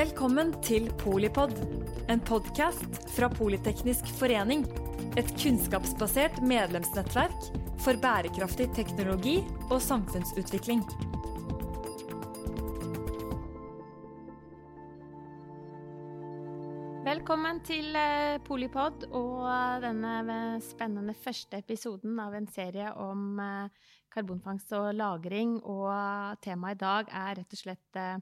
Velkommen til Polipod, en podkast fra Politeknisk forening. Et kunnskapsbasert medlemsnettverk for bærekraftig teknologi og samfunnsutvikling. Velkommen til eh, Polipod og denne spennende første episoden av en serie om eh, karbonfangst og -lagring. Og temaet i dag er rett og slett eh,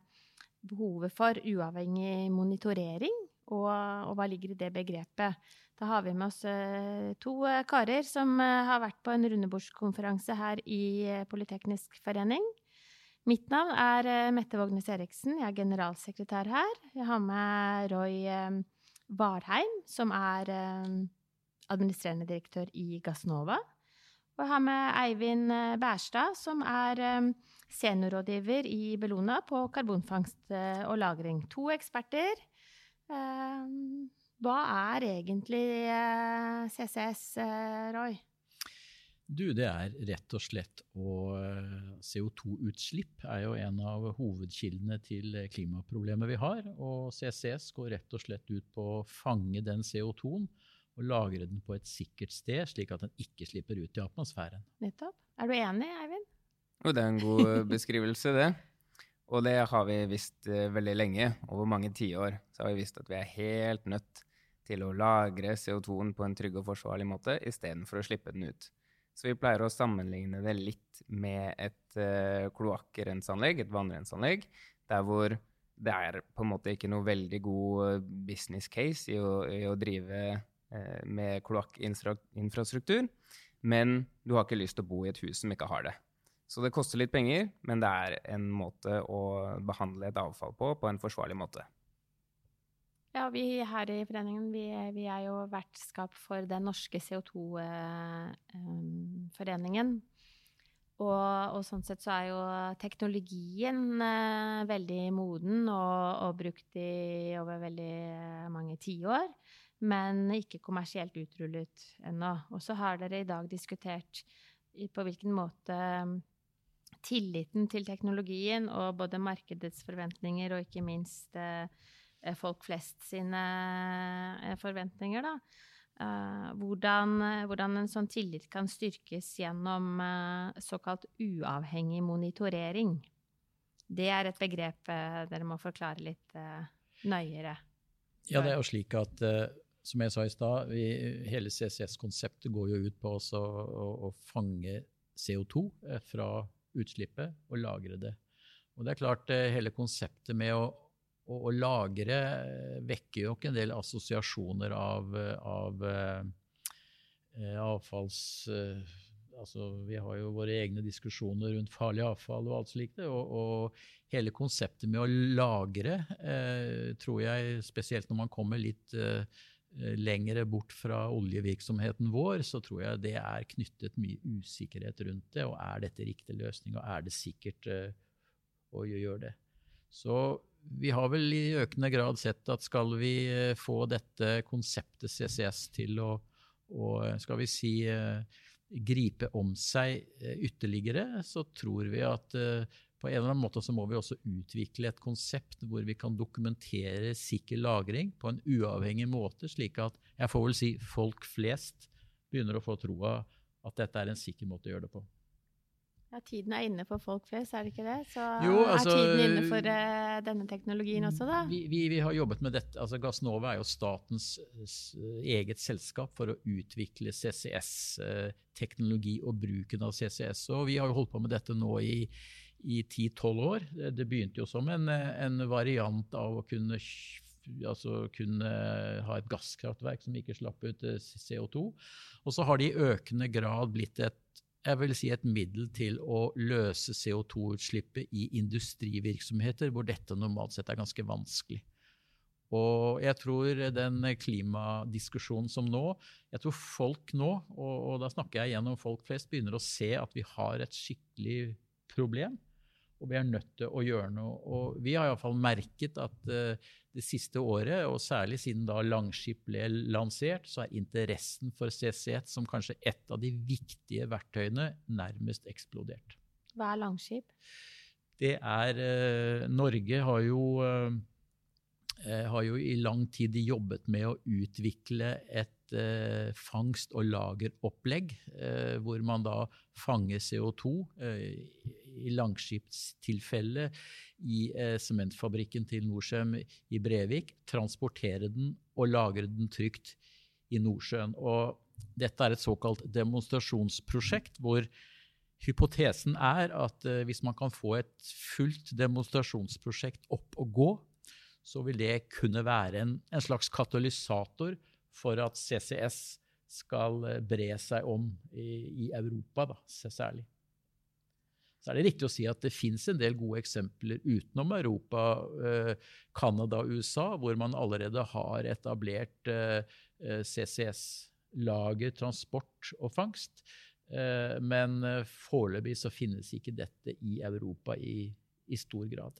behovet for uavhengig monitorering, og, og, hva ligger i det begrepet. Da har vi med oss uh, to uh, karer som uh, har vært på en rundebordskonferanse her i Politeknisk forening. Mitt navn er Mette Vågnes Eriksen, jeg er generalsekretær her. Jeg har med Roy Varheim, som er administrerende direktør i Gassnova. Og jeg har med Eivind Bærstad, som er seniorrådgiver i Bellona på karbonfangst eh, og -lagring. To eksperter. Eh, hva er egentlig eh, CCS, Roy? Du, det er rett og slett å CO2-utslipp er jo en av hovedkildene til klimaproblemet vi har. Og CCS går rett og slett ut på å fange den CO2-en og lagre den på et sikkert sted, slik at den ikke slipper ut i atmosfæren. Nettopp. Er du enig, Eivind? Og det er en god beskrivelse, det. Og det har vi visst uh, veldig lenge. Over mange tiår så har vi visst at vi er helt nødt til å lagre CO2-en på en trygg og forsvarlig måte istedenfor å slippe den ut. Så vi pleier å sammenligne det litt med et uh, kloakkrenseanlegg, et vannrenseanlegg, der hvor det er på en måte ikke noe veldig god eh, business case i å, i å drive med kloakkinfrastruktur, men du har ikke lyst til å bo i et hus som ikke har det. Så det koster litt penger, men det er en måte å behandle et avfall på på en forsvarlig måte. Ja, vi her i foreningen vi, vi er jo vertskap for den norske CO2-foreningen. Eh, og, og, sånn sett så er jo teknologien eh, veldig moden og, og, brukt i over veldig mange tiår. Men ikke kommersielt utrullet ennå. Og så har dere i dag diskutert på hvilken måte tilliten til teknologien og både markedets forventninger og ikke minst eh, folk flest sine eh, forventninger, da. Uh, hvordan, hvordan, en sånn tillit kan styrkes gjennom såkalt uavhengig monitorering. Det er et begrep dere må forklare litt nøyere. Ja, det er jo slik at som jeg sa i stad, hele CCS-konseptet går jo ut på å, å, fange CO2 fra utslippet og lagre det. Og det er klart, eh, Hele konseptet med å, å, å lagre eh, vekker jo ikke en del assosiasjoner av, av eh, avfalls... Altså, vi har jo våre egne diskusjoner rundt farlig avfall og alt slikt. Og, og hele konseptet med å lagre, eh, tror jeg, spesielt når man kommer litt eh, Eh, lengre bort fra oljevirksomheten vår, så tror jeg det er knyttet mye usikkerhet rundt det. Og er dette riktig løsning, og er det sikkert uh, å gjøre det? Så vi har vel i økende grad sett at skal vi uh, få dette konseptet CCS til å, å skal vi si, gripe om seg ytterligere, så tror vi at på en eller annen måte så må vi også utvikle et konsept hvor vi kan dokumentere sikker lagring på en uavhengig måte, slik at jeg får vel si folk flest begynner å få troa at dette er en sikker måte å gjøre det på. Ja, Tiden er inne for folk flest, er det ikke det? Så jo, altså, er tiden inne for uh, denne teknologien også, da? Vi, vi, vi, har jobbet med dette. altså Gassnova er jo statens eget selskap for å utvikle CCS-teknologi uh, og bruken av CCS. Og vi har jo holdt på med dette nå i i 10-12 år. Det begynte jo som en, en, variant av å kunne, altså kunne ha et gasskraftverk som ikke slapp ut eh, CO2. Og så har det i økende grad blitt et jeg vil si et middel til å løse CO2-utslippet i industrivirksomheter, hvor dette normalt sett er ganske vanskelig. Og jeg tror den klimadiskusjonen som nå Jeg tror folk nå, og, og da snakker jeg gjennom folk flest, begynner å se at vi har et skikkelig problem og vi er nødt til å gjøre noe. Og vi har iallfall merket at uh, det siste året, og særlig siden da Langskip ble lansert, så er interessen for CCS som kanskje et av de viktige verktøyene nærmest eksplodert. Hva er Langskip? Det er uh, Norge har jo eh, har jo i lang tid jobbet med å utvikle et eh, fangst- og lageropplegg, eh, hvor man da fanger CO2 eh, i Langskipstilfelle i eh, sementfabrikken til Norcem i Brevik, transportere den og lagre den trygt i Nordsjøen. Og dette er et såkalt demonstrasjonsprosjekt, hvor hypotesen er at eh, hvis man kan få et fullt demonstrasjonsprosjekt opp og gå, så vil det kunne være en, en slags katalysator for at CCS skal eh, bre seg om i, i Europa, da, særlig. Så er det riktig å si at det fins en del gode eksempler utenom Europa, eh, Canada og USA, hvor man allerede har etablert eh, eh CCS-lager, transport og fangst. Men foreløpig så finnes ikke dette i Europa i, i, stor grad.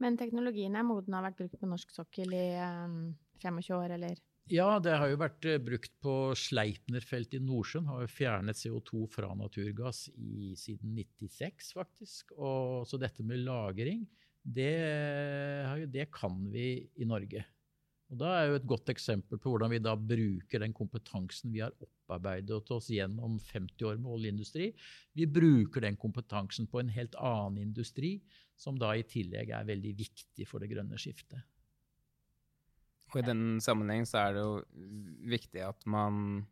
Men teknologien er moden og har vært brukt på norsk sokkel i um, 25 år, eller? Ja, det har jo vært eh, brukt på Sleipner-feltet i Nordsjøen. Har jo fjernet CO2 fra naturgass i, siden 96, faktisk. Og, så dette med lagring, det, det, kan vi i Norge. Og Da er jo et godt eksempel på hvordan vi da bruker den kompetansen vi har opparbeidet oss gjennom 50 år med oljeindustri. Vi bruker den kompetansen på en helt annen industri, som da i tillegg er veldig viktig for det grønne skiftet. Og i den sammenheng så er det jo viktig at man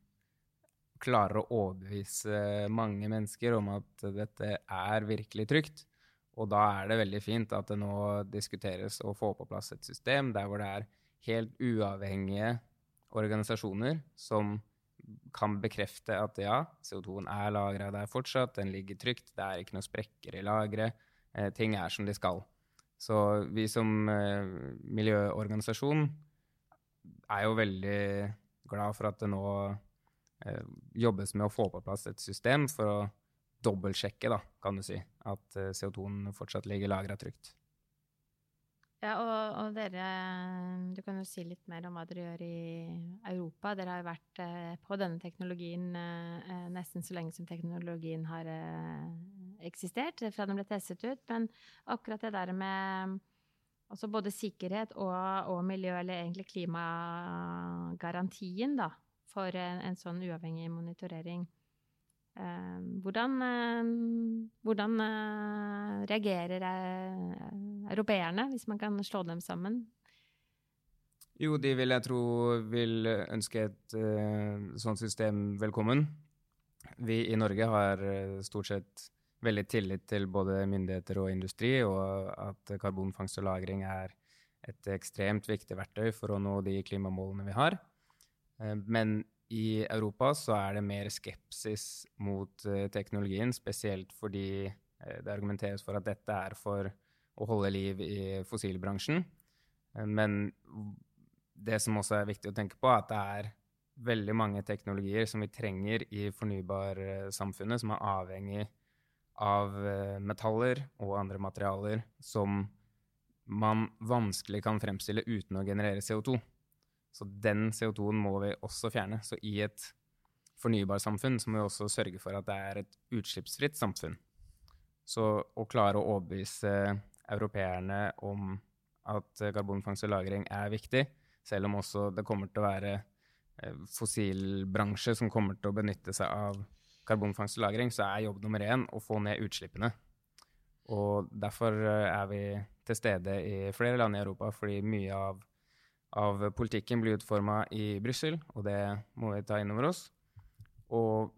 klarer å overbevise mange mennesker om at dette er virkelig trygt. Og da er det veldig fint at det nå diskuteres å få på plass et system der hvor det er helt uavhengige organisasjoner som kan bekrefte at ja, CO2-en er lagra der fortsatt, den ligger trygt, det er ikke noe sprekker i lageret, eh, ting er som de skal. Så vi som eh, miljøorganisasjon er jo veldig glad for at det nå eh, jobbes med å få på plass et system for å dobbeltsjekke, da, kan du si, at eh, CO2-en fortsatt ligger lagra trygt. Ja, og, og, dere Du kan jo si litt mer om hva dere gjør i Europa. Dere har jo vært eh, på denne teknologien eh, eh nesten så lenge som teknologien har eh, eksistert, fra den ble testet ut. Men akkurat det der med Altså både sikkerhet og, og, miljø, eller egentlig klimagarantien, da, for en, en sånn uavhengig monitorering. Eh, hvordan, eh, hvordan eh, reagerer eh, europeerne, hvis man kan slå dem sammen? Jo, de vil jeg tro vil ønske et uh, sånt system velkommen. Vi i Norge har stort sett veldig tillit til både myndigheter og industri, og at karbonfangst og -lagring er et ekstremt viktig verktøy for å nå de klimamålene vi har. Eh, men i Europa så er det mer skepsis mot eh, teknologien, spesielt fordi eh, det argumenteres for at dette er for å holde liv i fossilbransjen. Men det som også er viktig å tenke på, er at det er veldig mange teknologier som vi trenger i fornybarsamfunnet, som er avhengig av eh, metaller og andre materialer som man vanskelig kan fremstille uten å generere CO2. Så den CO2-en må vi også fjerne. Så i et fornybarsamfunn så må vi også sørge for at det er et utslippsfritt samfunn. Så å klare å overbevise europeerne om at karbonfangst og -lagring er viktig, selv om også det kommer til å være eh, fossilbransje som kommer til å benytte seg av karbonfangst og -lagring, så er jobb nummer én å få ned utslippene. Og derfor eh, er vi til stede i flere land i Europa, fordi mye av, av politikken blir utforma i Brussel, og det må vi ta inn over oss. Og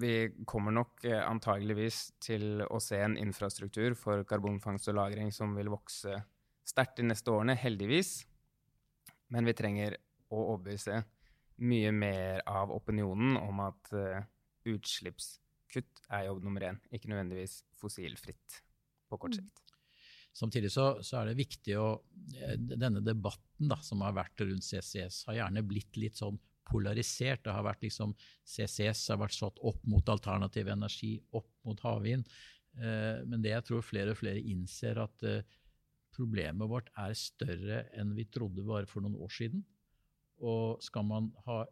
vi kommer nok eh, antageligvis til å se en infrastruktur for karbonfangst og -lagring som vil vokse sterkt de neste årene, heldigvis. Men vi trenger å overbevise mye mer av opinionen om at uh, utslippskutt er jobb nummer én, ikke nødvendigvis fossilfritt på kort mm. sikt. Samtidig så, så, er det viktig å eh, Denne debatten da, som har vært rundt CCS, har gjerne blitt litt sånn polarisert. Det har vært liksom, CCS har vært satt opp mot alternativ energi, opp mot havvind. Eh, men det jeg tror flere og flere innser, at eh, problemet vårt er større enn vi trodde bare for noen år siden. Og skal man ha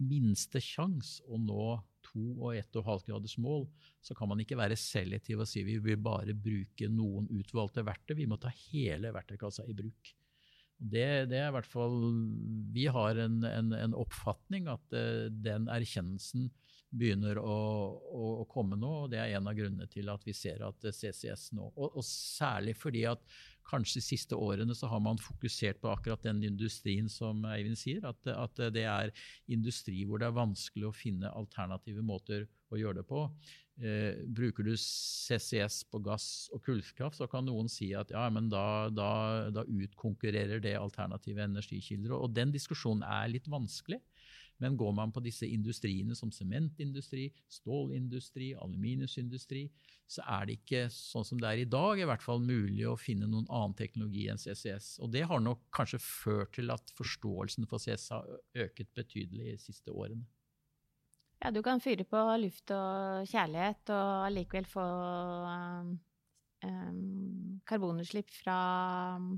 minste sjanse å nå to og ett og halvt graders mål, så kan man ikke være selektiv og si vi vil bare bruke noen utvalgte verktøy. Vi må ta hele verktøykassa i bruk. Det, det, er i hvert fall Vi har en, en, en oppfatning at uh, den erkjennelsen begynner å, å, å, komme nå. og Det er en av grunnene til at vi ser at CCS nå Og, og særlig fordi at kanskje de siste årene så har man fokusert på akkurat den industrien som Eivind sier. At, at det er industri hvor det er vanskelig å finne alternative måter å gjøre det på. Eh, bruker du CCS på gass og kullkraft, så kan noen si at ja, men da, da, da utkonkurrerer det alternative energikilder. Og den diskusjonen er litt vanskelig. Men går man på disse industriene som sementindustri, stålindustri, aluminiumsindustri, så er det ikke sånn som det er i dag, i hvert fall mulig å finne noen annen teknologi enn CCS. Og det har nok kanskje ført til at forståelsen for CCS har øket betydelig de siste årene. Ja, du kan fyre på luft og kjærlighet og allikevel få um, um, karbonutslipp fra um,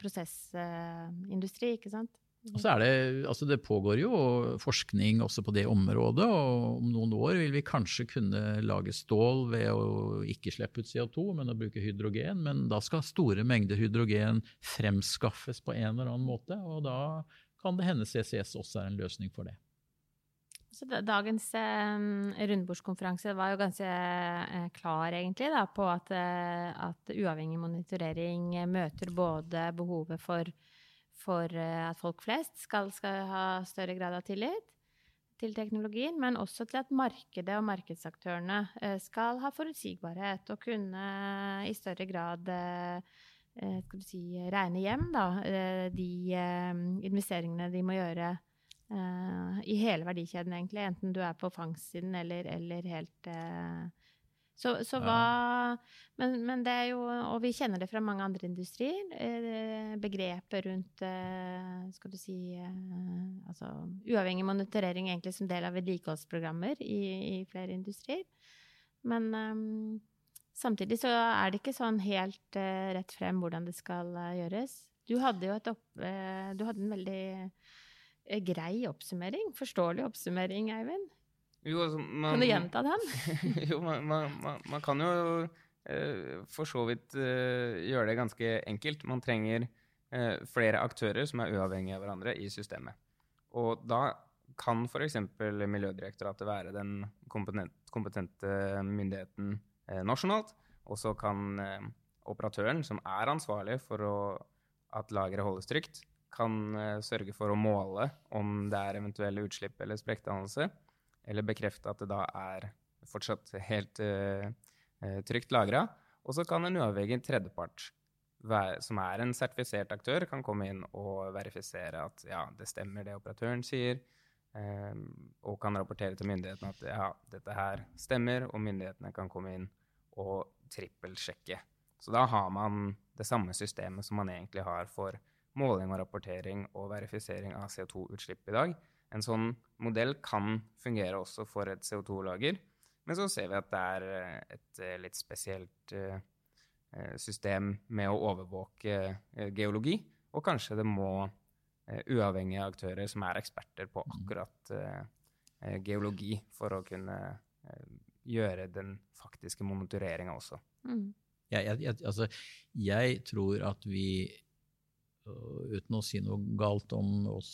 prosessindustri, ikke sant? Og så er det, altså det pågår jo forskning også på det området, og om noen år vil vi kanskje kunne lage stål ved å ikke slippe ut CO2, men å bruke hydrogen. Men da skal store mengder hydrogen fremskaffes på en eller annen måte, og da kan det hende CCS også er en løsning for det. Så dagens rundbordskonferanse rundebordskonferanse var jo ganske eh, klar egentlig da, på at, eh, at, uavhengig monitorering møter både behovet for, for eh, at folk flest skal, skal, ha større grad av tillit til teknologien, men også til at markedet og markedsaktørene eh, skal ha forutsigbarhet og kunne i større grad skal du si, regne hjem da, de investeringene de må gjøre i hele verdikjeden, egentlig. Enten du er på fangstsiden eller, eller helt så, så, hva men, men, det er jo Og vi kjenner det fra mange andre industrier. Uh, begrepet rundt skal du si altså Uavhengig monitorering egentlig som del av vedlikeholdsprogrammer i, i, flere industrier. Men um, samtidig så er det ikke sånn helt rett frem hvordan det skal gjøres. Du hadde jo opp, du hadde en veldig Eh, grei oppsummering? Forståelig oppsummering, Eivind? Jo, altså, man, kan du gjenta den? jo, man, man, man, kan jo uh, for så vidt uh, gjøre det ganske enkelt. Man trenger uh, flere aktører som er uavhengige av hverandre i systemet. Og da kan f.eks. Miljødirektoratet være den kompetente myndigheten nasjonalt. Og så kan operatøren, som er ansvarlig for å, at lageret holdes trygt, kan sørge for å måle om det er eventuelle utslipp eller sprekkdannelse, eller bekrefte at det da er fortsatt helt uh, trygt lagra. Og så kan en uavhengig tredjepart, som er en sertifisert aktør, kan komme inn og verifisere at ja, det stemmer det operatøren sier, um, og kan rapportere til myndighetene at ja, dette her stemmer, og myndighetene kan komme inn og trippelsjekke. Så da har man det samme systemet som man egentlig har for måling og rapportering og verifisering av CO2-utslipp i dag. En sånn modell kan fungere også for et CO2-lager, men så ser vi at det er eh, et eh, litt spesielt eh, system med å overvåke geologi, og kanskje det må uavhengige aktører som er eksperter på mm. akkurat geologi, for å kunne gjøre den faktiske monitoreringa også. Mm. Jeg, jeg, altså, jeg tror at vi uten å si noe galt om oss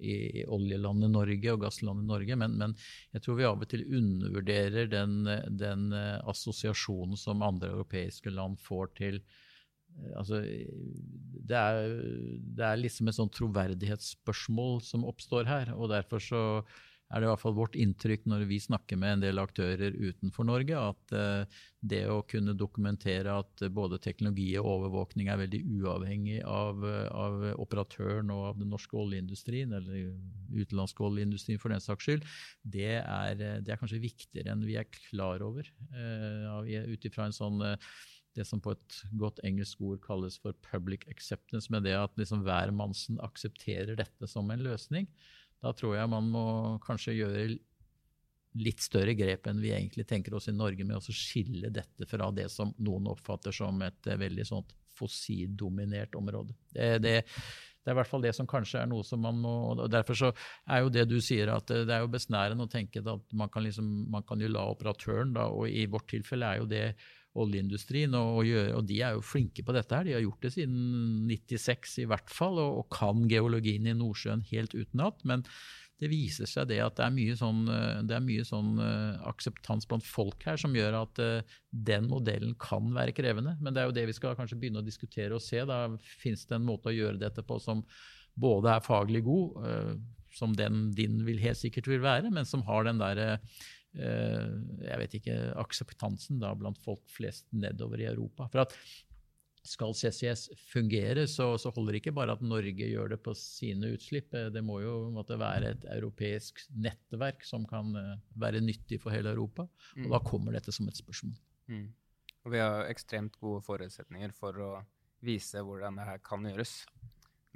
i oljelandet Norge og gasslandet Norge, men, men, jeg tror vi av og til undervurderer den, den eh, assosiasjonen som andre europeiske land får til eh, Altså, det er, det er liksom et sånt troverdighetsspørsmål som oppstår her. og Derfor så er det i hvert fall vårt inntrykk når vi snakker med en del aktører utenfor Norge, at uh, det å kunne dokumentere at både teknologi og overvåkning er veldig uavhengig av, av operatøren og av den norske oljeindustrien, eller utenlandske oljeindustrien for den saks skyld, det er, det er, kanskje viktigere enn vi er klar over. Ut ifra en sånn det som på et godt engelsk ord kalles for public acceptance, med det at liksom hver mannsen aksepterer dette som en løsning. Da tror jeg man må kanskje gjøre litt større grep enn vi egentlig tenker oss i Norge, med å skille dette fra det som noen oppfatter som et eh, veldig sånt fossildominert område. Det, det, det, er i hvert fall det som kanskje er noe som man må og Derfor så er jo det du sier, at det er jo besnærende å tenke at man kan, liksom, man kan jo la operatøren, da, og i vårt tilfelle er jo det oljeindustrien. Og, gjøre, og, de er jo flinke på dette her. De har gjort det siden 96 i hvert fall, og, og kan geologien i Nordsjøen helt utenat. Men det viser seg det at det er mye sånn, det er mye sånn uh, akseptans blant folk her som gjør at uh, den modellen kan være krevende. Men det er jo det vi skal kanskje begynne å diskutere og se. Da fins det en måte å gjøre dette på som både er faglig god, som den din vil helt sikkert vil være, men som har den derre jeg vet ikke, akseptansen da blant folk flest nedover i Europa. For at skal CCS fungere, så, så, holder det ikke bare at Norge gjør det på sine utslipp. Eh, det må jo måtte være et europeisk nettverk som kan eh, være nyttig for hele Europa. Og da mm. kommer dette som et spørsmål. Mm. Og vi har ekstremt gode forutsetninger for å vise hvordan det her kan gjøres.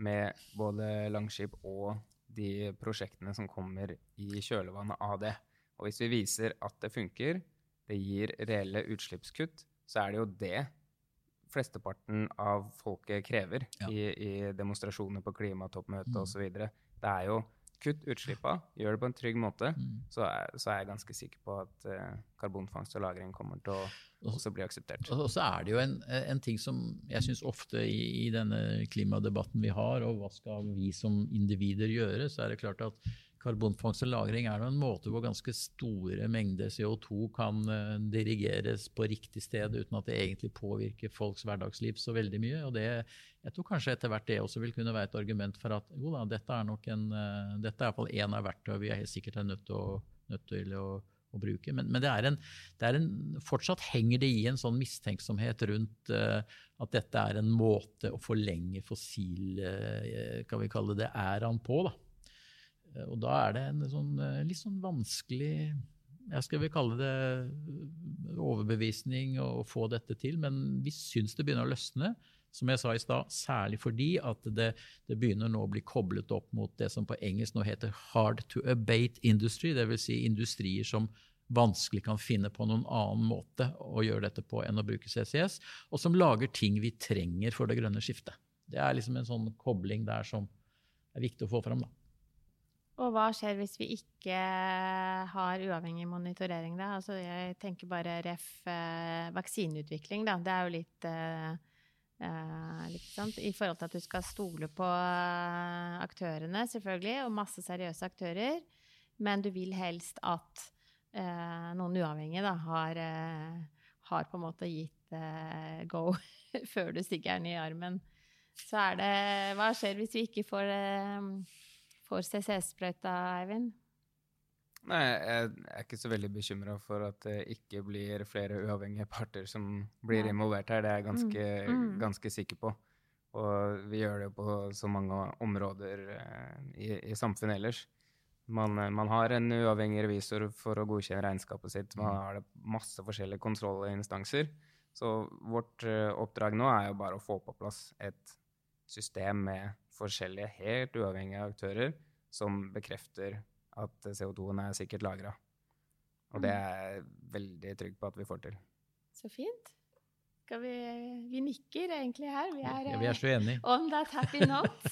Med både Langskip og de prosjektene som kommer i kjølvannet av det. Og hvis vi viser at det funker, det gir reelle utslippskutt, så er det jo det flesteparten av folket krever ja. i, i, demonstrasjoner på klimatoppmøtet mm. osv. Det er jo kutt utslippa, gjør det på en trygg måte, mm. så, er, så, er, jeg ganske sikker på at uh, karbonfangst og -lagring kommer til å også bli akseptert. Og så er det jo en, en ting som jeg syns ofte i, i, denne klimadebatten vi har, og hva skal vi som individer gjøre, så er det klart at Karbonfangst og -lagring er en måte hvor ganske store mengder CO2 kan uh, dirigeres på riktig sted uten at det egentlig påvirker folks hverdagsliv så veldig mye. og det, Jeg tror kanskje etter hvert det også vil kunne være et argument for at jo da, dette er nok en, uh, dette er iallfall én av verktøyene vi er helt sikkert er nødt til å, nødt til å, å bruke. Men, men det, er en, det er en, fortsatt henger det i en sånn mistenksomhet rundt uh, at dette er en måte å forlenge fossil, kan vi kalle det, æraen på. da. Eh, og da er det en sånn, eh, litt sånn vanskelig jeg skal vel kalle det eh, overbevisning å få dette til, men vi syns det begynner å løsne. Som jeg sa i stad, særlig fordi at det, det, begynner nå å bli koblet opp mot det som på engelsk nå heter hard to abate industry, dvs. Si industrier som vanskelig kan finne på noen annen måte å gjøre dette på enn å bruke CCS, og som lager ting vi trenger for det grønne skiftet. Det er liksom en sånn kobling der som er viktig å få fram. da. Og hva skjer hvis vi ikke har uavhengig monitorering, da? Altså jeg tenker bare ref eh, vaksineutvikling, da. Det er jo litt eh, eh, litt sant? I forhold til at du skal stole på eh, aktørene, selvfølgelig, og masse seriøse aktører. Men du vil helst at eh, noen uavhengige da, har, eh, har, på en måte gitt go før du stikker den i armen. Så er det Hva skjer hvis vi ikke får får CCS-sprøyta, Eivind? Nei, jeg er ikke så veldig bekymra for at det ikke blir flere uavhengige parter som blir involvert her. Det er jeg ganske, mm. Mm. ganske sikker på. Og vi gjør det på så mange områder eh, i, i samfunnet ellers. Man, man, har en uavhengig revisor for å godkjenne regnskapet sitt. Man mm. har det masse forskjellige kontrollinstanser. Så vårt uh, oppdrag nå er jo bare å få på plass et system med forskjellige, helt uavhengige aktører som bekrefter at CO2-en er sikkert lagra. Og det mm. er jeg veldig trygg på at vi får til. Så fint. Vi, vi, nikker egentlig her. Vi er, ja, vi er så enige. on that happy note.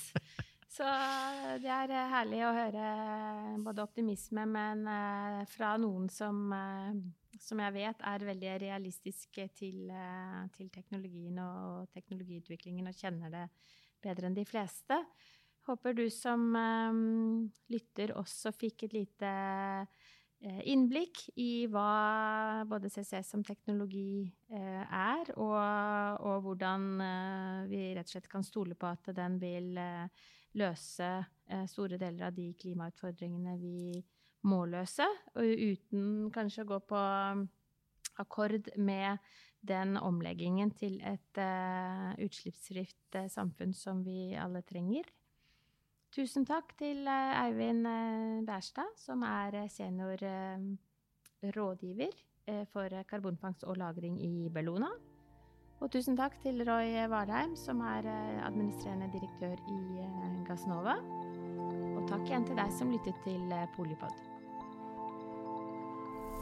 Så det er herlig å høre både optimisme, men fra noen som, som jeg vet er veldig realistiske til, uh, til teknologien og teknologiutviklingen og kjenner det bedre enn de fleste. Håper du som um, lytter også fikk et lite innblikk i hva både CCS som teknologi er, og, og hvordan vi rett og slett kan stole på at den vil løse store deler av de klimautfordringene vi må løse, og uten kanskje å gå på akkord med den omleggingen til et uh, utslippsfritt uh, samfunn som vi alle trenger. Tusen takk til uh, Eivind Bærstad, som er senior rådgiver for karbonfangst og -lagring i Bellona. Og tusen takk til Roy Valheim, som er administrerende direktør i Gassnova. Og takk igjen til deg som lyttet til Polipod.